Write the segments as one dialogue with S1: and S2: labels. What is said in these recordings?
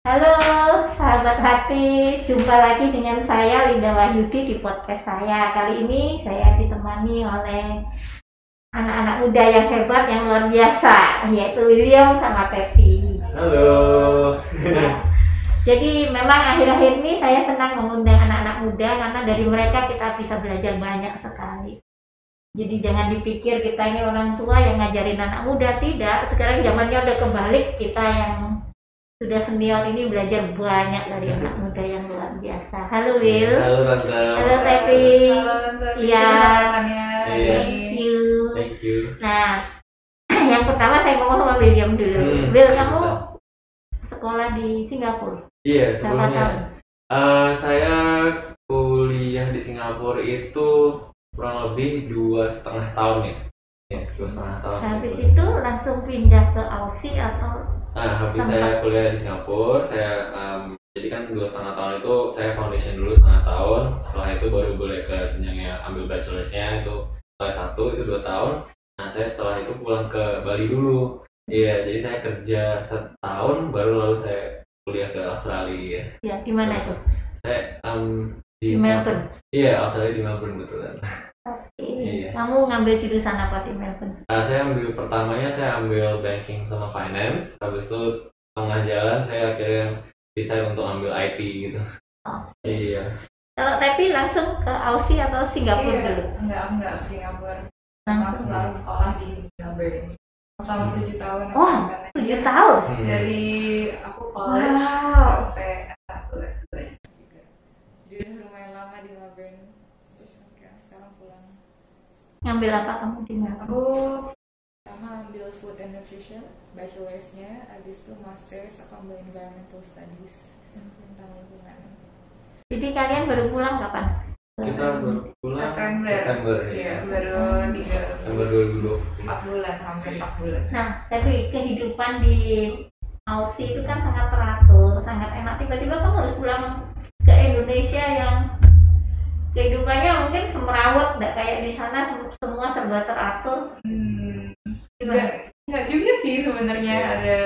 S1: Halo sahabat hati, jumpa lagi dengan saya Linda Wahyudi di podcast saya. Kali ini saya ditemani oleh anak-anak muda yang hebat, yang luar biasa, yaitu William sama Tepi.
S2: Halo.
S1: Ya. Jadi memang akhir-akhir ini saya senang mengundang anak-anak muda karena dari mereka kita bisa belajar banyak sekali. Jadi jangan dipikir kita ini orang tua yang ngajarin anak muda, tidak. Sekarang zamannya udah kebalik, kita yang sudah senior ini belajar banyak dari anak muda yang luar biasa. Halo Will.
S2: Halo Tante.
S1: Halo
S3: Tante,
S1: Iya.
S2: Iya.
S1: Thank you.
S2: Thank you.
S1: Nah, yang pertama saya ngomong sama William dulu.
S2: Hmm.
S1: Will, kamu sekolah di Singapura
S2: Iya,
S1: berapa
S2: sebelumnya eh, saya kuliah di Singapura itu kurang lebih dua setengah tahun ya. Ya, dua setengah tahun.
S1: Habis itu langsung pindah ke Aussie atau
S2: Nah, habis
S1: sempat-
S2: saya kuliah di Singapura, saya em, jadi kan dua setengah tahun itu saya foundation dulu setengah tahun. Setelah itu baru boleh ke jenjangnya ambil bachelorsnya itu setelah satu itu dua tahun. Nah, saya setelah itu pulang ke Bali dulu. Iya, jadi saya kerja setahun baru lalu saya kuliah ke Australia.
S1: ya di mana itu?
S2: Saya em,
S1: Di Melbourne.
S2: Iya, Australia di Melbourne betulan.
S1: Oke.
S2: Iya.
S1: Kamu ngambil jurusan apa di Melbourne?
S2: Nah, saya ambil pertamanya saya ambil banking sama finance. Habis itu tengah jalan saya akhirnya decide untuk ambil IT gitu.
S1: Oh.
S2: Iya.
S1: Kalau Tepi langsung ke Aussie atau Singapura
S3: Iya,
S1: dulu?
S3: enggak enggak Singapura
S1: Langsung.
S3: masuk sekolah di Melbourne selama tujuh tahun sana.
S1: Tujuh
S3: Iya,
S1: tahun.
S2: Hmm.
S3: dari aku college
S1: Wow.
S3: sampai S1 S2 juga jadi udah lumayan lama di Melbourne terus sekarang pulang
S1: Ngambil apa kamu di Melbourne?
S3: aku sama ambil food and nutrition bachelorsnya habis itu masters aku ambil environmental studies tentang lingkungan
S1: Jadi kalian baru pulang kapan?
S2: Kita baru pulang
S3: September.
S2: September
S3: iya
S2: ya.
S3: baru tiga
S2: September 2020.
S3: empat bulan hampir empat bulan
S1: Nah, tapi kehidupan di Aussie itu kan sangat teratur, sangat enak. Tiba-tiba kamu harus pulang ke Indonesia yang kehidupannya mungkin semerawut, nggak kayak di sana sem- semua serba teratur.
S3: Hmm, enggak juga sih sebenarnya
S2: Iya.
S3: ada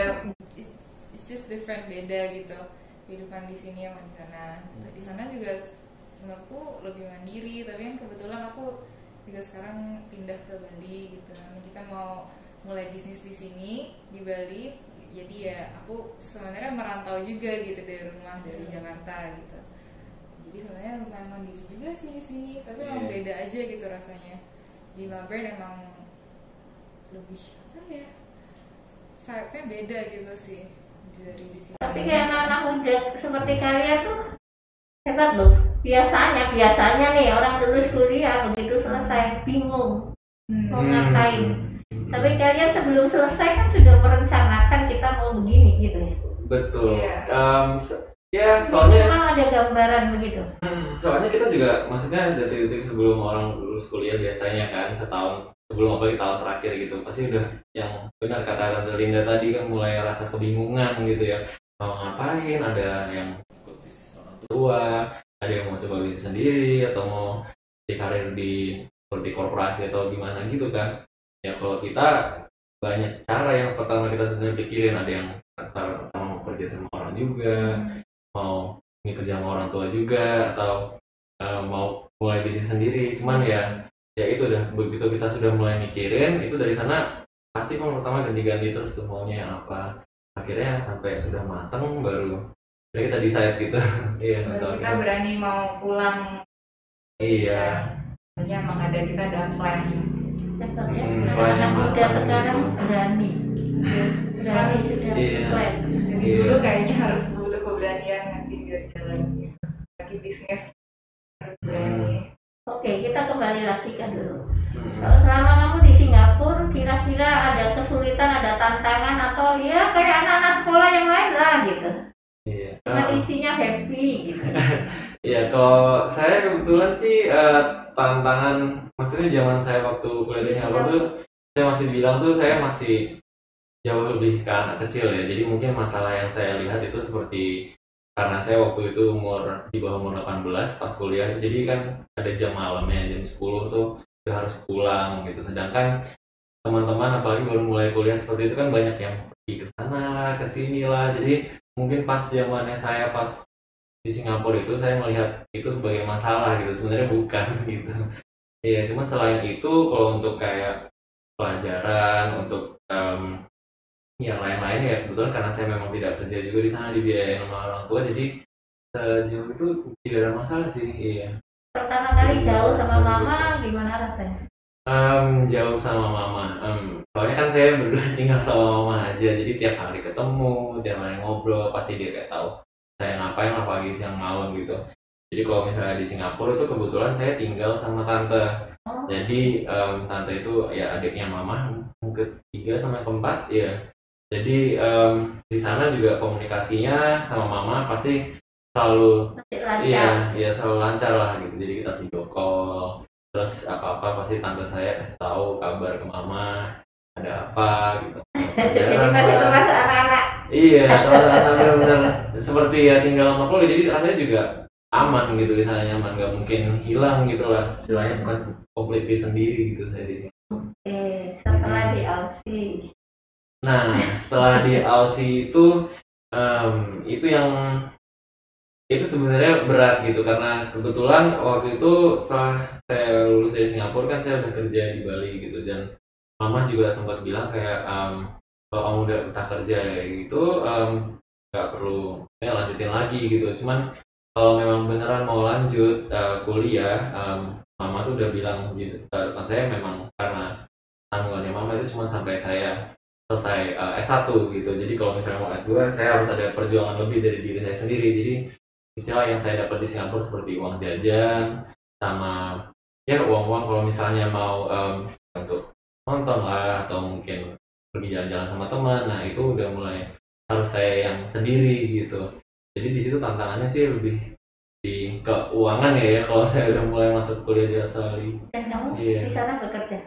S3: it's, it's just different beda gitu kehidupan di sini sama di sana. Di sana juga menurutku lebih mandiri, tapi kan kebetulan aku juga sekarang pindah ke Bali gitu. Nah, Kita mau mulai bisnis di sini di Bali, jadi ya aku sebenarnya merantau juga gitu dari rumah dari Jakarta gitu. Jadi sebenarnya lumayan mandiri juga sih di sini, tapi emang
S2: Iya.
S3: beda aja gitu rasanya. Di Melbourne emang lebih apa ya vibe-nya beda gitu sih dari di sini
S1: Tapi kayak anak-anak muda seperti kalian tuh hebat loh. Biasanya, biasanya nih orang lulus kuliah begitu selesai bingung mau
S3: hmm.
S1: ngapain. Tapi kalian sebelum selesai kan sudah merencanakan kita mau begini gitu ya.
S2: Betul.
S3: Iya.
S2: Em, se- ya soalnya
S1: Minimal ada gambaran begitu.
S2: Hmm, soalnya kita juga maksudnya detik-detik sebelum orang lulus kuliah biasanya kan setahun sebelum apalagi tahun terakhir gitu. Pasti udah yang benar kata Tante Linda tadi kan mulai rasa kebingungan gitu ya. Mau ngapain? Ada yang ikut bisnis orang tua ada yang mau coba bisnis sendiri atau mau di karir di seperti korporasi atau gimana gitu kan. Ya kalau kita banyak cara yang pertama kita sebenarnya pikirin. Ada yang cara pertama mau kerja sama orang juga mau ini kerja sama orang tua juga atau eh, mau mulai bisnis sendiri cuman ya ya itu udah begitu kita sudah mulai mikirin itu dari sana pasti kan pertama ganti-ganti terus tuh maunya yang apa akhirnya sampai sudah matang baru ya kita decide gitu iya
S3: baru
S2: atau
S3: kita
S2: kita-
S3: berani mau pulang
S2: iya
S3: Soalnya emang ada kita ada plan
S1: Contohnya
S2: Hmm,
S1: anak muda sekarang
S2: gitu.
S1: berani. Berani sudah
S2: Iya.
S1: plan.
S3: dari
S2: Iya.
S3: dulu kayaknya harus jalan gitu lagi bisnis harus berani
S1: Oke, kita kembali lagi ke dulu.
S2: Hmm.
S1: Kalau selama kamu di Singapura, kira-kira ada kesulitan, ada tantangan atau ya kayak anak-anak sekolah yang lain lah gitu.
S2: iya
S1: Cuman
S2: Ah.
S1: isinya happy gitu.
S2: Iya, kalau saya kebetulan sih eh, tantangan, maksudnya zaman saya waktu kuliah di Singapura tuh, saya masih bilang tuh saya masih jauh lebih ke anak kecil ya. Jadi mungkin masalah yang saya lihat itu seperti karena saya waktu itu umur di bawah umur 18 pas kuliah, jadi kan ada jam malamnya jam 10 tuh udah harus pulang gitu. Sedangkan teman-teman apalagi baru mulai kuliah seperti itu kan banyak yang pergi ke sana lah, ke sini lah. Jadi mungkin pas zamannya saya pas di Singapura itu saya melihat itu sebagai masalah gitu sebenarnya bukan gitu Iya, cuman selain itu kalau untuk kayak pelajaran untuk em, yang lain-lain ya. Kebetulan karena saya memang tidak kerja juga di sana dibiayain sama orang tua jadi sejauh itu tidak ada masalah sih iya.
S1: Pertama kali jauh sama mama gimana rasanya?
S2: Em, jauh sama mama Em, soalnya kan saya berdua tinggal sama mama aja jadi tiap hari ketemu tiap hari ngobrol pasti dia kayak tahu saya ngapain lah pagi siang malam gitu. Jadi kalau misalnya di Singapura itu kebetulan saya tinggal sama tante.
S1: Oh.
S2: jadi em, tante itu ya adiknya mama yang ketiga sama keempat ya jadi em, di sana juga komunikasinya sama mama pasti selalu Iya, iya selalu lancar lah gitu. Jadi kita video call, terus apa-apa pasti tante saya kasih tahu kabar ke mama, ada apa gitu.
S1: jadi masih terasa anak-anak
S2: Iya, terasa benar-benar seperti ya tinggal sama keluarga. Jadi rasanya juga aman gitu di sana nyaman, nggak mungkin hilang gitu lah. Istilahnya bukan completely sendiri gitu saya di sini.
S1: eh setelah di Aussie
S2: Nah, setelah di Aussie itu em, itu yang itu sebenarnya berat gitu karena kebetulan waktu itu setelah saya lulus dari Singapura kan saya udah kerja di Bali gitu dan mama juga sempat bilang kayak em, kalau kamu udah betah kerja kayak gitu em, nggak perlu saya lanjutin lagi gitu. Cuman kalau memang beneran mau lanjut eh, kuliah em, mama tuh udah bilang gitu ke depan saya memang karena tanggungannya mama itu cuma sampai saya selesai uh, S1 gitu. Jadi kalau misalnya mau S2 saya harus ada perjuangan lebih dari diri saya sendiri. Jadi istilah yang saya dapat di Singapura seperti uang jajan sama ya uang-uang kalau misalnya mau em, untuk nonton lah atau mungkin pergi jalan-jalan sama teman. Nah, itu udah mulai harus saya yang sendiri gitu. Jadi di situ tantangannya sih lebih di keuangan ya, ya kalau saya udah mulai masuk kuliah di Australia.
S1: dan kamu
S2: Iya.
S1: di sana bekerja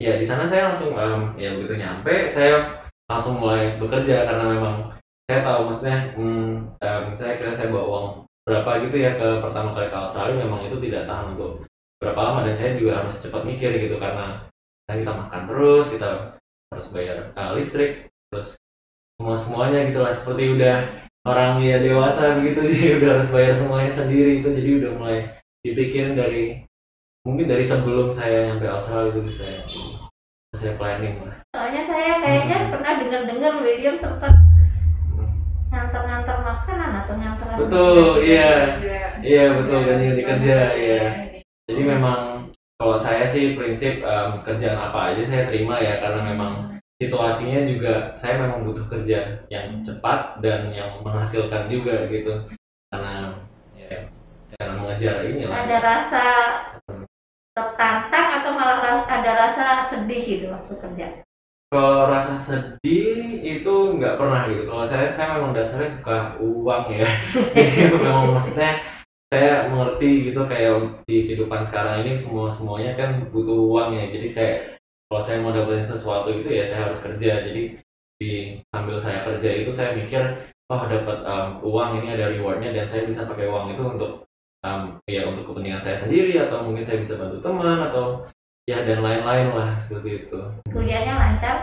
S2: Ya di sana saya langsung em, ya begitu nyampe saya langsung mulai bekerja karena memang saya tahu maksudnya hmm, em, saya kira saya bawa uang berapa gitu ya ke pertama kali ke Australia memang itu tidak tahan untuk berapa lama dan saya juga harus cepat mikir gitu karena kan kita makan terus kita harus bayar eh, listrik terus semua semuanya gitu lah seperti udah orang ya dewasa begitu jadi udah harus bayar semuanya sendiri itu jadi udah mulai dipikirin dari mungkin dari sebelum saya nyampe Australia itu bisa saya planning lah.
S1: Soalnya saya kayaknya
S2: Hmm.
S1: pernah dengar-dengar William sempat ngantar-ngantar makanan atau ngantar
S2: betul iya
S3: Kerja.
S2: iya. Betul
S3: Ya,
S2: ganti ganti kerja iya. Jadi memang kalau saya sih prinsip em, kerjaan apa aja saya terima ya karena memang situasinya juga saya memang butuh kerja yang cepat dan yang menghasilkan juga gitu. Karena ya karena mengejar ini lah
S1: ada rasa tertantang atau malah ada rasa sedih gitu waktu kerja
S2: Kalau rasa sedih itu nggak pernah gitu. Kalau saya saya memang dasarnya suka uang ya. Jadi memang maksudnya saya mengerti gitu kayak di kehidupan sekarang ini semua semuanya kan butuh uang ya. Jadi kayak kalau saya mau dapetin sesuatu itu ya saya harus kerja. Jadi di sambil saya kerja itu saya mikir oh dapat um, uang ini ada rewardnya dan saya bisa pakai uang itu untuk um, ya untuk kepentingan saya sendiri atau mungkin saya bisa bantu teman atau ya dan lain-lain lah seperti itu
S1: kuliahnya lancar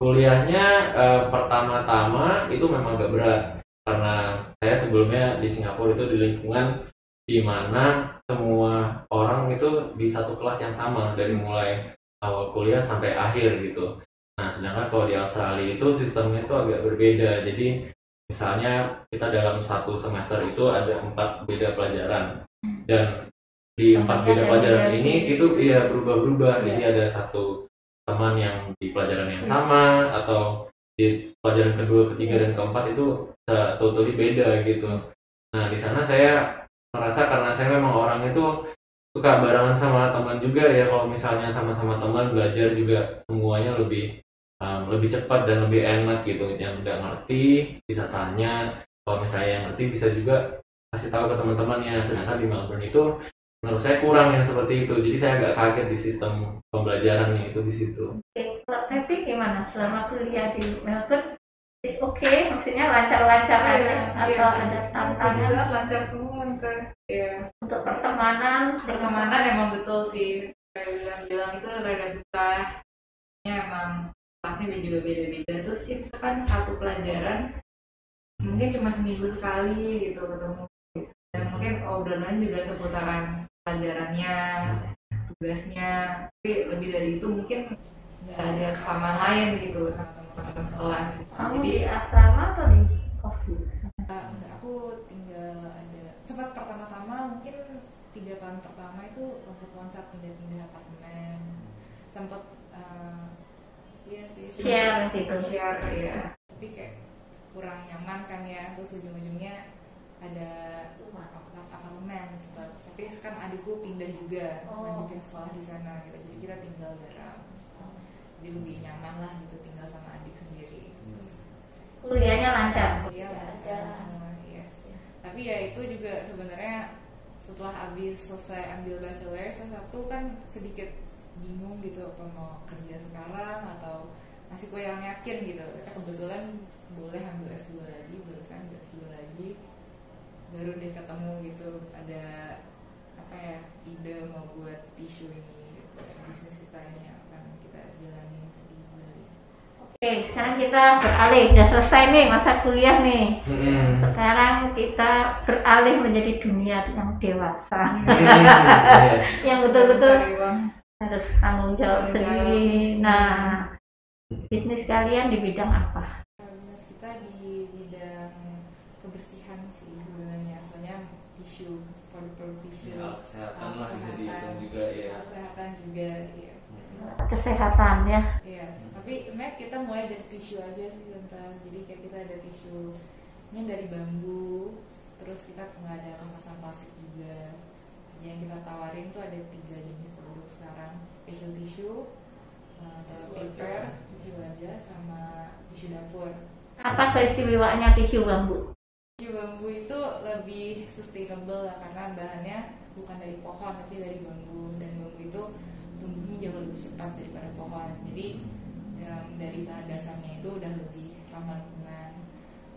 S2: kuliahnya eh, pertama-tama itu memang agak berat karena saya sebelumnya di Singapura itu di lingkungan di mana semua orang itu di satu kelas yang sama dari mulai awal kuliah sampai akhir gitu. Nah, sedangkan kalau di Australia itu sistemnya itu agak berbeda. Jadi misalnya kita dalam satu semester itu ada empat beda pelajaran. Dan di empat beda pelajaran ini itu iya berubah-berubah. Jadi ada satu teman yang di pelajaran yang sama atau di pelajaran kedua, ketiga dan keempat itu totally beda gitu. Nah di sana saya merasa karena saya memang orang itu suka barengan sama teman juga ya. Kalau misalnya sama-sama teman belajar juga semuanya lebih um, lebih cepat dan lebih enak gitu yang nggak ngerti bisa tanya. Kalau misalnya yang ngerti bisa juga kasih tahu ke teman-temannya. Sedangkan di Melbourne itu menurut saya kurang yang seperti itu. Jadi saya agak kaget di sistem pembelajarannya itu di situ.
S1: Oke, kalau tapi gimana? Selama kuliah di Melbourne is oke maksudnya lancar-lancar aja?
S3: Iya,
S1: atau
S3: iya.
S1: ada tantangan?
S3: Tuhan lancar semua ke ya
S1: untuk pertemanan?
S3: Pertemanan emang betul sih. Kayak bilang-bilang itu rada susah. Ya emang kelasnya juga beda-beda. Terus kita kan satu pelajaran mungkin cuma seminggu sekali gitu ketemu. Dan mungkin obrolan juga seputaran pelajarannya tugasnya tapi lebih dari itu mungkin nggak ada sama lain gitu sama teman-teman kelas
S1: Kamu
S3: jadi
S1: di asrama atau di kos?
S3: Uh, enggak, aku tinggal ada sempat pertama-tama mungkin tiga tahun pertama itu loncat-loncat pindah-pindah apartemen. Sempat uh, iya sih
S1: Share gitu.
S3: share ya tapi kayak kurang nyaman kan ya terus ujung-ujungnya ada apart- apartemen gitu. Tapi sekarang adikku pindah juga
S1: Oh.
S3: lanjutin sekolah di sana gitu. Jadi kita tinggal bareng. Jadi lebih nyaman lah gitu tinggal sama adik sendiri.
S1: Kuliahnya lancar.
S3: Iya lancar. semua iya. Tapi ya itu juga sebenarnya setelah habis selesai ambil bachelor satu kan sedikit bingung gitu apa mau kerja sekarang atau masih kurang yakin gitu. Kita kebetulan boleh ambil S2 lagi, barusan ambil S2 lagi. Baru deh ketemu gitu ada apa ya ide mau buat tisu ini gitu. bisnis kita ini yang akan kita jalani di Bali.
S1: Oke, sekarang kita beralih. Udah selesai nih masa kuliah nih.
S2: Hmm.
S1: Sekarang kita beralih menjadi dunia yang dewasa.
S2: Hmm,
S1: yang betul-betul. Harus tanggung jawab
S3: Tanggung
S1: sendiri. Nah, bisnis kalian di bidang apa?
S3: bisnis kita di bidang kebersihan sih sebenarnya. Soalnya tisu produk-produk tisu.
S2: Ya, kesehatan lah bisa dihitung juga ya.
S3: kesehatan juga iya.
S1: Kesehatan ya.
S3: iya tapi sebenarnya kita mulai dari tisu aja sih tante jadi kayak kita ada tisunya dari bambu terus kita nggak ada kemasan plastik juga. Jadi yang kita tawarin tuh ada tiga jenis facial tissue uh, toilet paper tisu wajah sama tisu dapur.
S1: Apa keistimewaannya tisu bambu?
S3: Tisu bambu itu lebih sustainable lah karena bahannya bukan dari pohon tapi dari bambu. Dan bambu itu tumbuhnya jauh lebih cepat daripada pohon. Jadi em, dari bahan dasarnya itu udah lebih ramah lingkungan.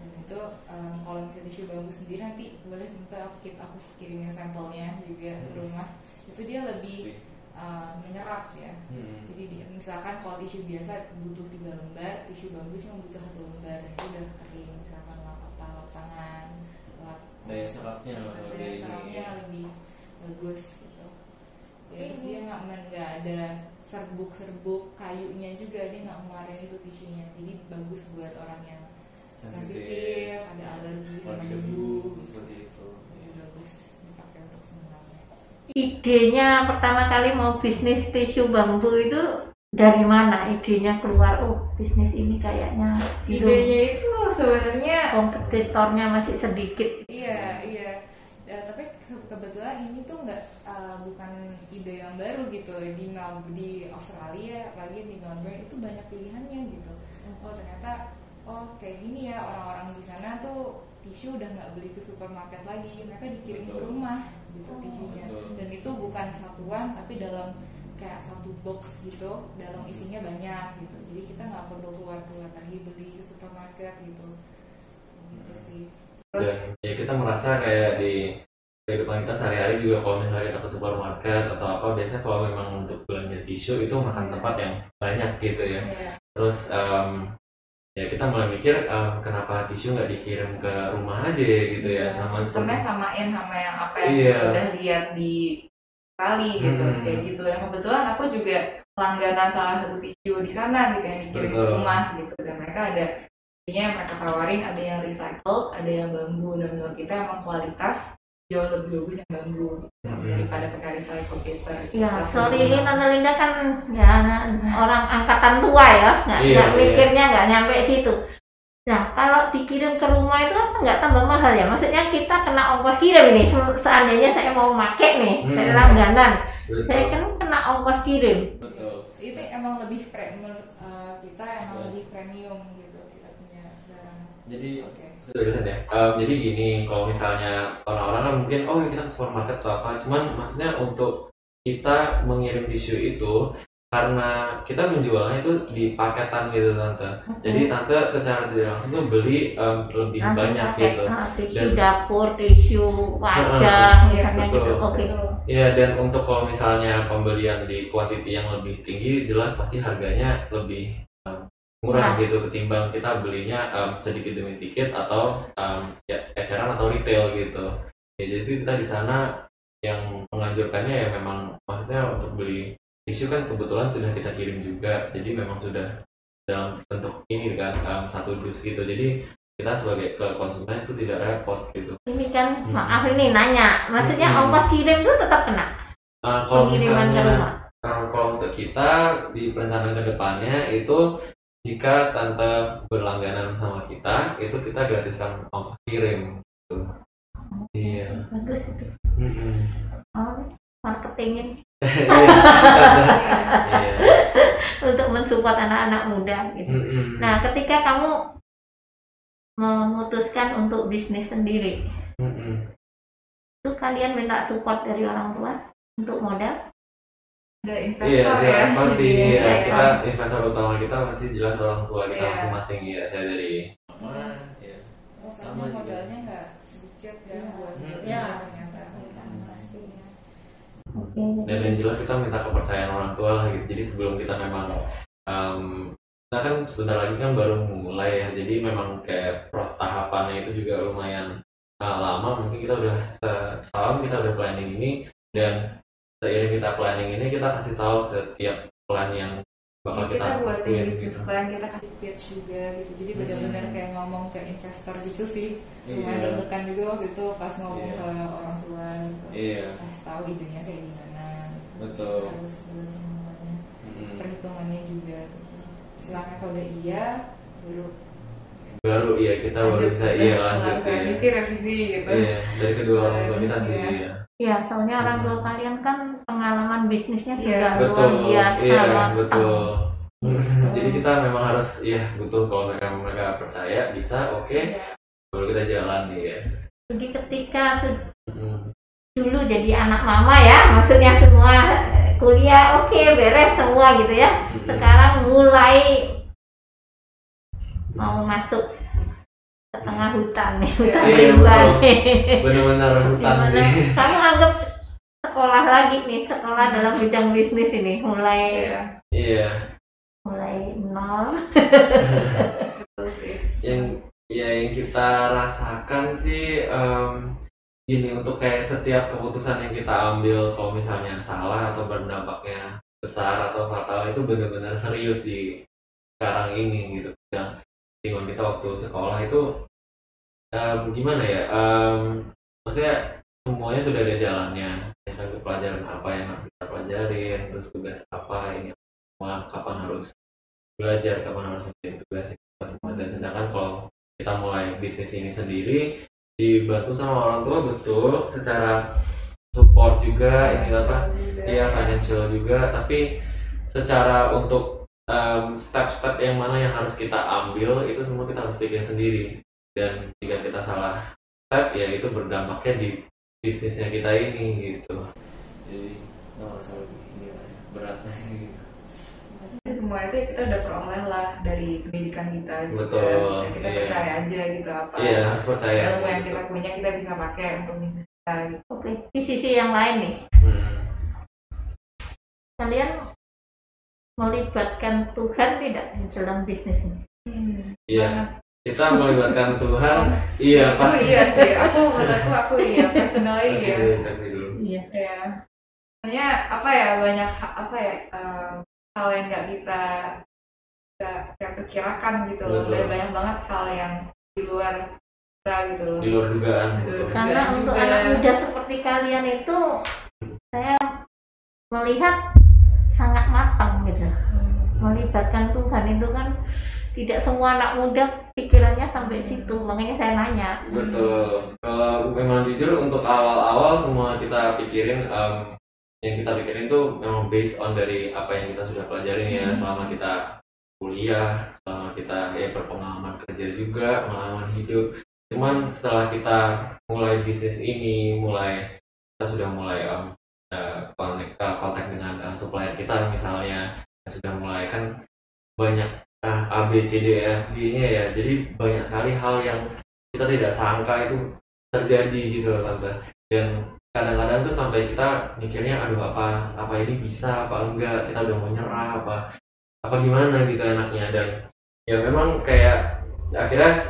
S3: Dan itu em, kalau misalnya tisu bambu sendiri nanti boleh minta aku, aku kirimin sampelnya juga ke rumah. Itu dia lebih em, menyerap ya
S2: Hmm.
S3: jadi di- misalkan kalau tisu biasa butuh tiga lembar, tisu bambu cuma butuh satu lembar dan itu udah kering. Misalkan lap apa lap tangan, lap
S2: Daya serapnya lebih ini,
S3: serapnya
S2: ya.
S3: lebih bagus gitu. Ya, terus dia nggak nggak ada serbuk-serbuk kayunya juga dia nggak ngeluarin itu tisunya jadi bagus buat orang yang sensitif, ada alergi sama debu
S2: debu, seperti itu.
S3: Jadi bagus dipakai untuk semuanya.
S1: Idenya pertama kali mau bisnis tisu bambu itu dari mana? Idenya keluar, oh bisnis ini kayaknya belum.
S3: Idenya itu sebenarnya
S1: kompetitornya masih sedikit.
S3: Iya, iya. Ya, tapi ke- kebetulan ini tuh nggak uh, bukan ide yang baru gitu di Mel di Australia, apalagi di Melbourne itu banyak pilihannya gitu. Oh ternyata oh kayak gini ya orang-orang di sana tuh tisu udah nggak beli ke supermarket lagi, mereka dikirim ke rumah gitu
S1: Oh.
S3: Dan itu bukan satuan tapi dalam kayak satu box gitu, dalam isinya banyak gitu. Jadi kita nggak perlu keluar-keluar lagi beli ke supermarket gitu. Gitu sih.
S2: Dan ya kita merasa kayak di kehidupan kita sehari-hari juga kalau misalnya kita ke supermarket atau apa biasanya kalau memang untuk belanja tisu itu makan tempat yang banyak gitu ya
S3: Iya.
S2: terus em, ya kita mulai mikir em, kenapa tisu nggak dikirim ke rumah aja gitu ya sama
S3: sistemnya samain sama yang apa yang
S2: Iya.
S3: udah lihat di kali gitu
S2: Hmm.
S3: kayak gitu dan kebetulan aku juga langganan salah satu tisu di sana gitu yang dikirim ke rumah gitu dan mereka ada yang mereka tawarin ada yang recycled ada yang bambu dan menurut kita emang kualitas jauh lebih bagus yang bambu gitu,
S2: Hmm.
S3: daripada pakai recycled paper
S1: Ya,
S3: Plastik.
S1: sorry ini Tante Linda kan ya orang angkatan tua ya, nggak
S2: Iya,
S1: nggak
S2: iya.
S1: mikirnya nggak nyampe situ. Nah, kalau dikirim ke rumah itu apa nggak tambah mahal ya? Maksudnya kita kena ongkos kirim ini. Se- Seandainya saya mau make nih,
S2: Hmm.
S1: saya langganan,
S2: Betul.
S1: saya kan kena ongkos kirim.
S2: betul
S3: itu emang lebih pre menurut uh, kita emang
S2: Iya.
S3: lebih premium gitu kita punya barang
S2: jadi
S3: oke
S2: Ya. Em, jadi gini, kalau misalnya orang-orang kan mungkin oh kita ke supermarket atau apa, cuman maksudnya untuk kita mengirim tisu itu karena kita menjualnya itu di paketan gitu tante. Jadi tante secara tidak langsung tuh beli em, lebih
S1: Langsung
S2: banyak gitu.
S1: ah, tisu
S2: Dan-
S1: dapur, tisu wajah,
S3: Iya,
S1: misalnya
S2: betul.
S1: gitu. Oke.
S3: Betul.
S2: Iya dan untuk kalau misalnya pembelian di kuantiti yang lebih tinggi, jelas pasti harganya lebih murah
S1: Murah.
S2: gitu ketimbang kita belinya em, sedikit demi sedikit atau em, ya eceran atau retail gitu ya jadi kita di sana yang menganjurkannya ya memang maksudnya untuk beli tisu kan kebetulan sudah kita kirim juga jadi memang sudah dalam bentuk ini kan em, satu dus gitu jadi kita sebagai ke konsumen itu tidak repot gitu
S1: Ini kan
S2: Hmm.
S1: maaf ini nanya, maksudnya
S2: Hmm.
S1: ongkos kirim tuh tetap kena
S2: Nah, kalau
S1: pengiriman
S2: misalnya. Nah, kalau untuk kita di perencanaan ke depannya itu jika tante berlangganan sama kita, itu kita gratiskan ongkos kirim. Gitu. Iya.
S1: Bagus itu. Oh, marketingin
S2: Iya, Iya.
S1: untuk mensupport anak-anak muda gitu. Nah, ketika kamu memutuskan untuk bisnis sendiri,
S2: Mm-mm.
S1: itu kalian minta support dari orang tua untuk modal?
S3: Ada
S2: Iya,
S3: investor ya
S2: jelas pasti.
S3: Jadi,
S2: Ya,
S1: Iya.
S2: kita investor utama kita pasti jelas orang tua kita
S3: Iya.
S2: masing-masing ya. Saya dari iya.
S3: oh,
S2: Sama
S3: soalnya
S2: juga.
S3: modalnya nggak sedikit ya
S1: Iya.
S3: buat ya ternyata
S1: Pastinya. Oke.
S2: dan yang jelas kita minta kepercayaan orang tua lah gitu jadi sebelum kita memang em, kita kan sebentar lagi kan baru mulai ya jadi memang kayak proses tahapannya itu juga lumayan uh, lama mungkin kita udah setahun kita udah planning ini dan seiring kita planning ini kita kasih tahu setiap plan yang bakal
S3: Ya,
S2: kita,
S3: kita buatin
S2: lakuin
S3: bisnis
S2: gitu.
S3: plan kita kasih pitch juga gitu jadi benar-benar
S2: Hmm.
S3: kayak ngomong ke investor gitu sih lumayan
S2: Iya.
S3: deg-degan juga waktu itu pas ngomong
S2: Iya.
S3: ke orang tua gitu
S2: Iya,
S3: kasih tahu idenya kayak gimana
S2: betul.
S3: harus harus semuanya
S2: Mm.
S3: perhitungannya juga gitu. Selama kalau udah iya baru
S2: Baru iya kita baru bisa iya lanjut
S3: Kalau
S2: ya.
S3: revisi revisi gitu
S2: Iya, dari kedua orang tua kita sih.
S3: Iya.
S2: Iya.
S1: Ya, soalnya orang tua kalian kan pengalaman bisnisnya
S3: Iya,
S1: sudah
S2: betul
S1: luar biasa
S2: iya
S1: matang.
S2: betul jadi kita memang harus iya butuh kalau mereka mereka percaya bisa oke
S3: Iya.
S2: baru kita jalan nih ya
S1: Jadi ketika su-
S2: Mm.
S1: dulu jadi anak mama ya, maksudnya semua kuliah oke beres semua gitu ya. Sekarang mulai mau masuk ke tengah hutan nih, hutan
S2: Iya,
S1: rimba
S2: betul.
S1: nih.
S2: benar-benar hutan sih
S1: Kamu anggap sekolah lagi nih, sekolah dalam bidang bisnis ini mulai
S3: Iya,
S2: iya
S1: mulai nol.
S2: yang ya yang kita rasakan sih em, gini untuk kayak setiap keputusan yang kita ambil kalau misalnya salah atau berdampaknya besar atau fatal itu benar-benar serius di sekarang ini gitu yang timbang kita waktu sekolah itu em, gimana ya em, maksudnya semuanya sudah ada jalannya ya pelajaran apa yang harus kita pelajarin terus tugas apa ini semua kapan harus belajar kapan harus menjadi tugas kita semua dan sedangkan kalau kita mulai bisnis ini sendiri dibantu sama orang tua betul secara support juga ini apa. Iya financial juga, tapi secara untuk em, step-step yang mana yang harus kita ambil itu semua kita harus bikin sendiri. Dan jika kita salah step ya itu berdampaknya di bisnisnya kita ini gitu. Jadi nggak masalah ini ya, beratnya gitu.
S3: Tapi semua itu kita udah peroleh lah dari pendidikan kita juga.
S2: Betul,
S3: kita
S2: iya.
S3: percaya aja gitu apa
S2: Iya harus percaya.
S3: ilmu yang kita
S2: betul.
S3: punya kita bisa pakai untuk bisnis kita gitu.
S1: Oke, di sisi yang lain nih,
S2: Hmm.
S1: kalian melibatkan Tuhan tidak di dalam bisnis ini?
S2: Iya. Kita melibatkan Tuhan. Iya
S3: Aku
S2: pasti.
S3: iya sih. Aku menurutku aku iya personally ya.
S2: dulu.
S1: Iya.
S3: Ya. Soalnya apa ya banyak apa ya em, hal yang nggak kita bisa kita perkirakan gitu loh.
S2: Betul.
S3: Dan banyak banget hal yang di luar kita gitu loh.
S2: Di luar dugaan.
S1: Karena
S3: juga.
S1: untuk anak muda seperti kalian itu, saya melihat sangat matang gitu.
S3: Hmm.
S1: Melibatkan Tuhan itu kan tidak semua anak muda pikirannya sampai situ, makanya saya nanya.
S2: Betul. Kalau memang jujur untuk awal-awal semua kita pikirin em, yang kita pikirin tuh memang based on dari apa yang kita sudah pelajarin ya
S1: Hmm.
S2: selama kita kuliah, selama kita ya berpengalaman kerja juga, pengalaman hidup. Cuman setelah kita mulai bisnis ini, mulai kita sudah mulai em, eh, kontak, eh, kontak dengan eh, supplier kita misalnya, sudah mulai kan banyak ah, A B C D E F G nya ya. Jadi banyak sekali hal yang kita tidak sangka itu terjadi gitu tante. Dan kadang-kadang tuh sampai kita mikirnya aduh apa apa ini bisa apa enggak? Kita udah mau nyerah apa apa gimana? gitu enaknya. Dan ya memang kayak akhirnya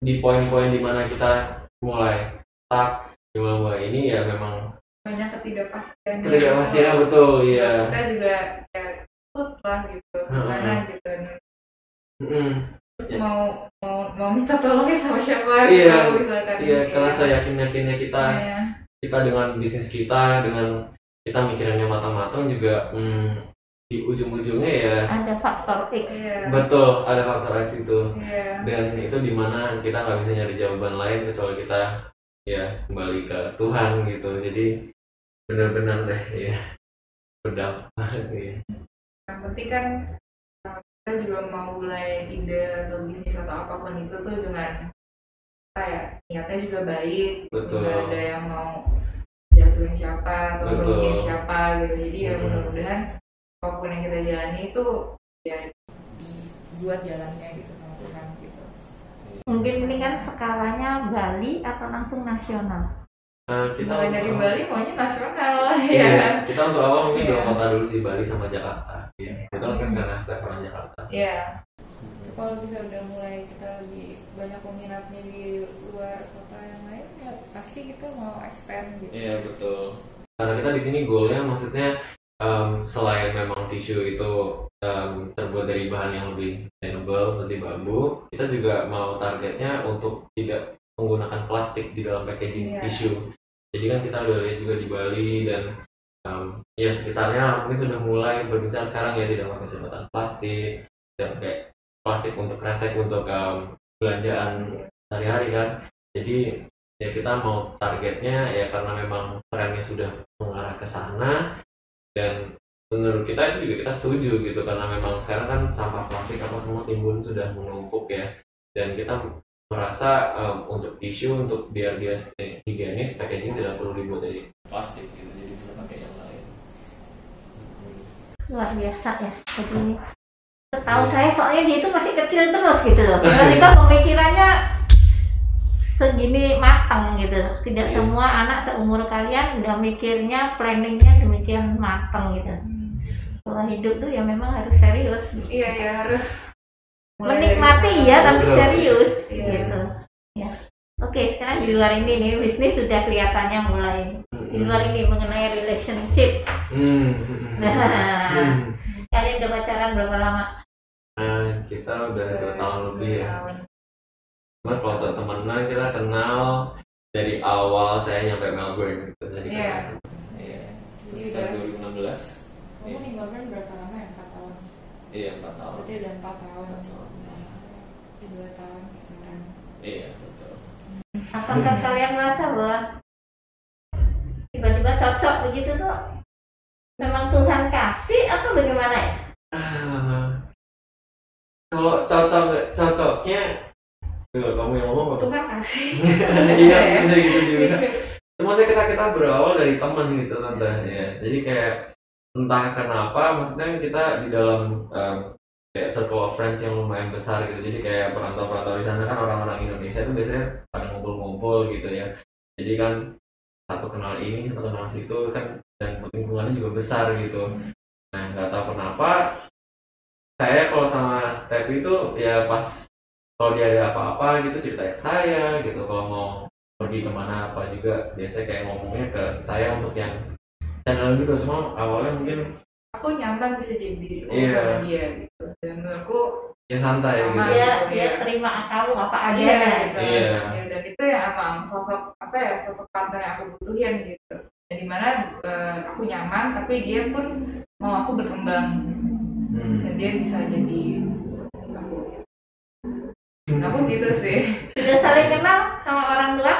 S2: di poin-poin di mana kita mulai stuck di mulai ini ya memang
S3: banyak ketidakpastian
S2: ketidakpastian betul ya
S3: kita juga ya ikut lah gitu gimana gitu
S2: Mm-mm.
S3: terus
S2: Ya.
S3: mau mau mau minta tolongnya sama siapa
S2: Iya,
S3: gitu misalkan
S2: iya
S3: Ya.
S2: karena saya yakin yakinnya kita
S3: Iya.
S2: kita dengan bisnis kita dengan kita mikirannya matang-matang juga hmm, di ujung-ujungnya ya
S1: ada faktor X
S3: iya
S2: betul ada faktor X itu
S3: iya
S2: dan itu di mana kita nggak bisa nyari jawaban lain kecuali kita ya kembali ke Tuhan gitu jadi benar-benar deh ya berdampak ya
S3: yang penting kan uh, kita juga mau mulai ide atau bisnis atau apa pun itu tuh dengan apa ya niatnya juga baik.
S2: Betul.
S3: nggak ada yang mau jatuhin siapa atau merugiin siapa gitu. Jadi ya
S2: Mhm.
S3: mudah-mudahan apa pun yang kita jalani itu ya dibuat jalannya gitu sama Tuhan gitu.
S1: Mungkin ini kan skalanya Bali atau langsung nasional
S2: Nah, kita
S3: mulai dari
S2: untuk-
S3: Bali maunya nasional
S2: Iya,
S3: ya
S2: kita untuk awal mungkin dua
S3: Iya.
S2: kota dulu sih Bali sama Jakarta. Iya, kita kan karena staff orang Jakarta.
S3: Iya. Kalau bisa udah mulai kita lebih banyak peminatnya di luar kota yang lain ya pasti kita mau expand gitu.
S2: Iya betul. Karena kita di sini goalnya maksudnya em, selain memang tisu itu em, terbuat dari bahan yang lebih sustainable seperti bambu, kita juga mau targetnya untuk tidak menggunakan plastik di dalam packaging
S3: Iya.
S2: tisu. Jadi kan kita udah lihat juga di Bali dan em, ya sekitarnya mungkin sudah mulai berbicara sekarang ya tidak pakai sedotan plastik, tidak pakai plastik untuk kresek untuk em, belanjaan sehari-hari kan. Jadi ya kita mau targetnya ya karena memang trennya sudah mengarah ke sana dan menurut kita itu juga kita setuju gitu karena memang sekarang kan sampah plastik apa semua timbun sudah menumpuk ya dan kita merasa em, untuk tisu untuk biar dia stay higienis packaging tidak perlu dibuat dari plastik gitu jadi bisa pakai yang lain.
S1: Luar biasa ya jadi setahu saya soalnya dia itu masih kecil terus gitu loh. Tiba-tiba pemikirannya segini matang gitu loh. Tidak
S2: Iya.
S1: semua anak seumur kalian udah mikirnya planningnya demikian matang gitu. Kalau hidup tuh ya memang harus serius.
S3: Iya ya harus
S1: menikmati ya tapi serius
S3: Iya.
S1: gitu ya oke sekarang di luar ini nih bisnis sudah kelihatannya mulai di luar ini mengenai relationship
S2: Hmm,
S1: nah
S2: Hmm.
S1: kalian udah pacaran berapa lama
S2: Nah, kita udah dua tahun lebih ya
S3: Tahun.
S2: Cuma kalau untuk temenan kita kenal dari awal saya nyampe Melbourne gitu. Jadi
S3: Iya.
S2: kenal. Iya.
S3: Jadi udah
S2: 2016.
S3: kamu di Melbourne berapa lama ya? 4 tahun.
S2: Iya, 4 tahun.
S3: Berarti udah 4 tahun.
S2: Empat tahun.
S3: Di 2 tahun pacaran.
S2: Iya, betul.
S1: apakah kalian merasa bahwa tiba-tiba cocok begitu tuh memang Tuhan kasih atau bagaimana ya
S2: Ah, kalau cocok cocoknya Tuh, kamu yang ngomong apa?
S3: Tuhan kasih.
S2: Iya, bisa gitu juga. Cuma saya kita kita berawal dari teman gitu tante ya. Jadi kayak entah kenapa, maksudnya kita di dalam em, kayak circle of friends yang lumayan besar gitu. Jadi kayak perantau-perantau di sana kan orang-orang Indonesia itu biasanya pada ngumpul-ngumpul gitu ya. Jadi kan satu kenal ini, satu kenal situ kan dan lingkungannya juga besar gitu. Nah nggak tahu kenapa saya kalau sama Tepi itu ya pas kalau dia ada apa-apa gitu cerita ke saya gitu kalau mau pergi ke mana apa juga biasanya kayak ngomongnya ke saya untuk yang channel gitu cuma awalnya mungkin
S3: Aku nyaman bisa jadi oh,
S2: Iya.
S3: sama dia gitu. Dan menurutku
S2: ya santai
S3: Sama.
S2: gitu
S1: dia
S3: Iya.
S1: dia terima kamu apa
S3: ada
S1: adanya
S3: gitu.
S2: Iya.
S3: Ya, dan itu yang emang sosok apa ya sosok partner yang aku butuhin gitu. Dan di mana eh, aku nyaman tapi dia pun mau aku berkembang
S2: Hmm.
S3: dan dia bisa jadi aku. Aku gitu sih.
S1: sudah saling kenal sama orang tua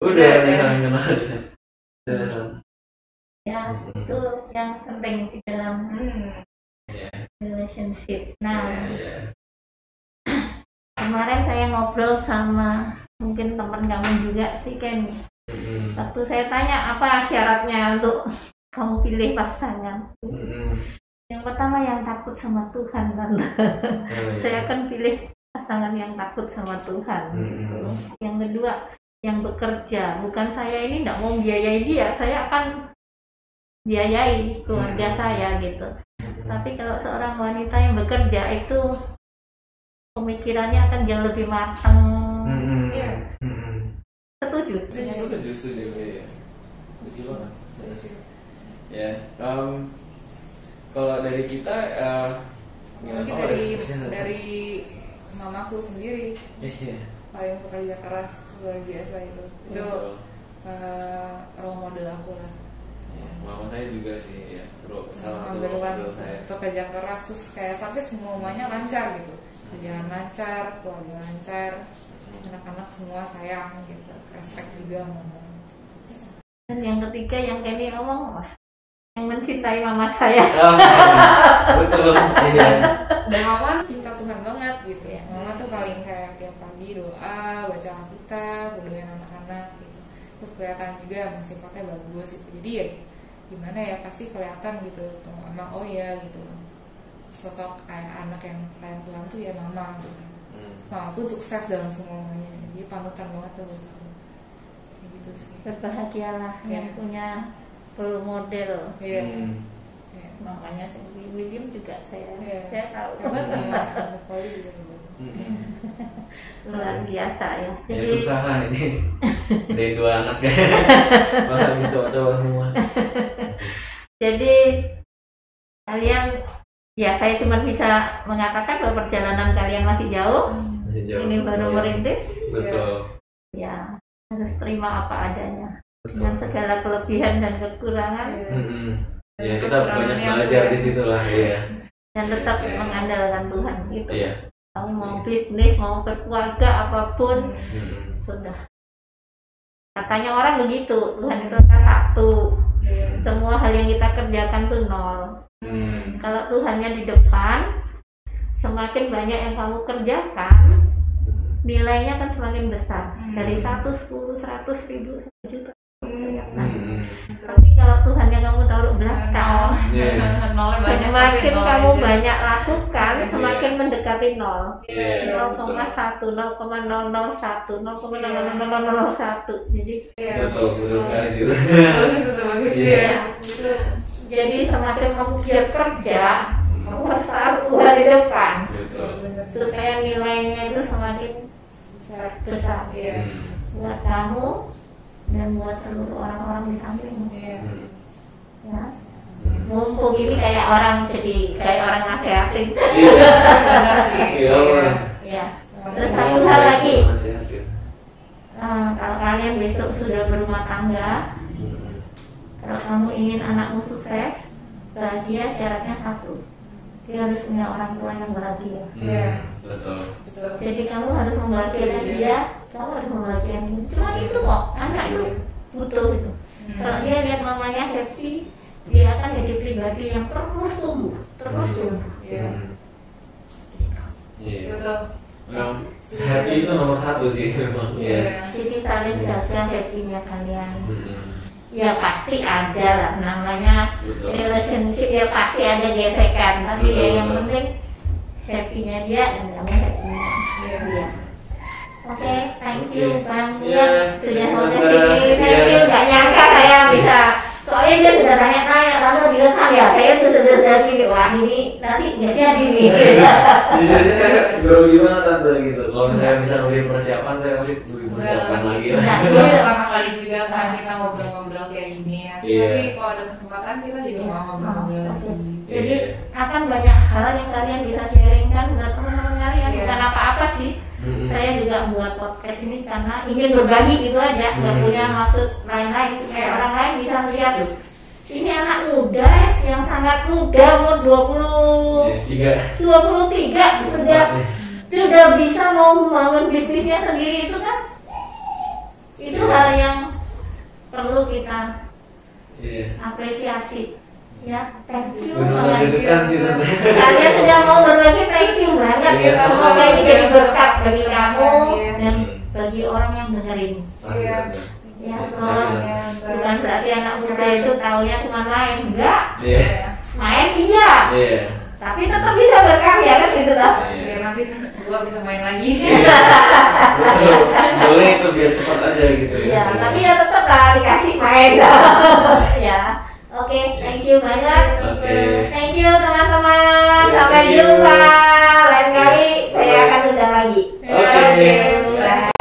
S2: udah
S3: Udah,
S2: udah
S3: udah.
S2: saling kenal ya. Udah.
S1: Ya itu yang penting di dalam
S3: Hmm.
S2: Iya,
S1: relationship nah
S2: iya.
S1: kemarin saya ngobrol sama mungkin teman kamu juga sih Ken
S2: Hmm.
S1: waktu saya tanya apa syaratnya untuk kamu pilih pasangan
S2: Hmm.
S1: yang pertama yang takut sama Tuhan kan
S2: Oh, iya.
S1: saya akan pilih pasangan yang takut sama Tuhan
S2: Hmm.
S1: gitu. yang kedua yang bekerja bukan saya ini tidak mau biayai dia saya akan biayai keluarga
S2: Hmm.
S1: saya gitu
S2: Hmm.
S1: tapi kalau seorang wanita yang bekerja itu pemikirannya akan jauh lebih matang
S2: Mm-mm.
S3: Iya.
S2: Mm-mm.
S1: setuju
S4: Setuju, setuju. Iya. Banget.
S3: Setuju.
S4: Ya, em, kalau dari kita, eh, gimana?
S3: Mungkin dari
S4: bisa.
S3: dari mamaku sendiri
S4: Iya.
S3: paling pekerja keras luar biasa itu. Itu eh, role model aku lah.
S4: Iya, Mama saya juga sih, ya. Bro, salah satu model saya.
S3: pekerja keras terus kayak sampai semuanya lancar gitu. Kerjaan lancar, keluarga lancar, anak-anak semua sayang gitu. Respect juga ngomong.
S1: dan yang ketiga yang Kenny ngomong wah, yang mencintai mama saya
S2: Ah, betul. Iya.
S3: Dan mama tuh cinta Tuhan banget gitu ya. Mama tuh paling kayak tiap pagi doa, baca Alkitab, berdoain anak-anak gitu. Terus kelihatan juga emang sifatnya bagus gitu. Jadi ya gimana ya pasti kelihatan gitu. Tuh, emang oh ya gitu. Sosok kayak anak yang klien Tuhan tuh ya mama gitu.
S4: Hmm.
S3: Mama pun sukses dalam semuanya. Jadi panutan banget tuh buat aku. Kayak gitu sih.
S1: berbahagialah yang
S3: Iya.
S1: punya role model
S3: Iya.
S4: Hmm.
S3: Iya.
S1: makanya si William juga saya
S3: Iya.
S1: saya tahu
S3: Hebat Poli juga hebat.
S4: Hmm.
S1: luar biasa ya
S2: Ya
S1: jadi
S2: susah lah ini. Dari dua anak ya. Bakal cowok-cowok semua.
S1: jadi kalian ya saya cuma bisa mengatakan bahwa perjalanan kalian masih jauh
S2: Masih jauh.
S1: ini baru
S2: Iya.
S1: merintis
S2: Betul.
S1: ya harus terima apa adanya dengan
S2: Betul.
S1: segala kelebihan dan kekurangan
S3: Iya.
S2: Mm-mm.
S3: Dan
S2: Ya kita banyak belajar
S3: ya?
S2: di situ lah ya.
S1: dan tetap
S2: Iya, saya-
S1: mengandalkan Tuhan gitu
S2: Iya.
S1: Kamu mau bisnis mau berkeluarga apa pun.
S2: Mm-mm.
S1: sudah. Katanya orang begitu Tuhan itu angka satu.
S3: Iya.
S1: semua hal yang kita kerjakan tuh nol.
S2: Hmm.
S1: kalau Tuhannya di depan semakin banyak yang kamu kerjakan nilainya kan semakin besar.
S3: Hmm.
S1: dari 1, 10, 100 ribu, 1 juta
S2: Mm-mm.
S1: tapi kalau Tuhannya kamu taruh belakang.
S3: Nolnya banyak,
S1: semakin
S3: nol
S1: kamu
S3: aja.
S1: banyak lakukan
S2: Iya.
S1: semakin mendekati nol
S2: Iya.
S1: 0,1, 0,001, 0,00001 jadi
S3: Iya.
S2: Betul, betul sekali sih itu.
S3: Bagus itu bagus
S2: Iya.
S3: ya.
S1: jadi semakin kamu giat kerja kamu harus taruh Tuhan di depan
S2: Betul.
S1: supaya nilainya itu semakin besar
S3: Iya.
S2: Hmm.
S1: buat kamu dan buat seluruh orang-orang di sampingmu
S3: Iya.
S2: Hmm.
S1: ya mumpung ini kayak orang jadi kayak orang nasehatin
S2: Iya.
S3: Sih.
S2: Iya, Bang.
S1: ya terus satu hal lagi eh, kalau kalian besok sudah berumah tangga
S2: Hmm.
S1: kalau kamu ingin anakmu sukses bahagia syaratnya satu dia harus punya orang tua yang bahagia
S3: Iya.
S2: Betul.
S3: Betul.
S1: jadi kamu harus membahagiakan dia kamu harus membahagiakan dia cuma itu kok anak itu butuh itu kalau dia lihat mamanya happy dia akan jadi pribadi yang terus tumbuh terus tumbuh
S3: Iya.
S2: Hmm. Iya.
S3: Betul.
S2: Memang happy itu nomor satu sih memang. Iya.
S1: jadi saling jaga happy-nya kalian
S2: Hmm.
S1: ya pasti ada lah namanya
S2: Betul.
S1: relationship ya pasti ada gesekan tapi ya
S2: Betul,
S1: yang
S2: betul.
S1: penting happy-nya dia dan kamu
S3: Iya.
S1: dia oke thank you bang
S2: Iya,
S1: Bulan sudah mau
S2: Tante.
S1: ke sini thank
S2: Iya.
S1: you nggak nyangka saya bisa soalnya dia sudah tanya-tanya lalu direkam ya saya tuh sudah gini wah ini nanti nggak jadi nih
S2: Jadi saya baru gimana tante gitu. Kalau misalnya bisa lebih persiapan saya pasti lebih persiapan lagi lah.
S1: Nah,
S3: Ini
S1: iya.
S3: pertama kali juga kan kita ngobrol-ngobrol kayak gini ya.
S2: Iya.
S3: Tapi kalau ada kesempatan kita juga
S1: Iya.
S3: mau ngobrol-ngobrol lagi.
S1: Jadi
S2: Iya.
S1: akan banyak hal yang kalian bisa sharingkan buat teman-teman kalian
S3: Iya.
S1: bukan apa-apa sih.
S2: Hmm.
S1: Saya juga buat podcast ini karena ingin berbagi gitu aja, nggak
S2: Hmm.
S1: punya maksud lain-lain supaya orang lain bisa lihat tuh. Ini anak muda yang sangat muda umur 20
S2: Iya, tiga.
S1: 23 sudah dia udah bisa mau membangun bisnisnya sendiri itu kan itu
S2: Iya.
S1: hal yang perlu kita
S2: Iya.
S1: apresiasi ya thank you. Banget. kalian sudah mau berbagi thank you banget
S2: Iya,
S1: semoga ini jadi berkat bagi kamu
S3: Iya.
S1: dan bagi orang yang dengerin.
S3: Iya.
S1: Ya
S2: Iya.
S1: bukan berarti anak muda itu taunya cuma main. Enggak.
S2: Iya.
S1: main iya.
S2: Iya.
S1: tapi tetap bisa berkarya kan gitu toh.
S2: Iya.
S3: Nanti gua bisa main lagi.
S2: Boleh itu biar cepat aja gitu
S1: ya. Tapi ya tetap lah dikasih main Oke, thank you banyak. Thank you teman-teman. Sampai jumpa. Lain kali saya akan undang lagi. Oke. Okay. Bye.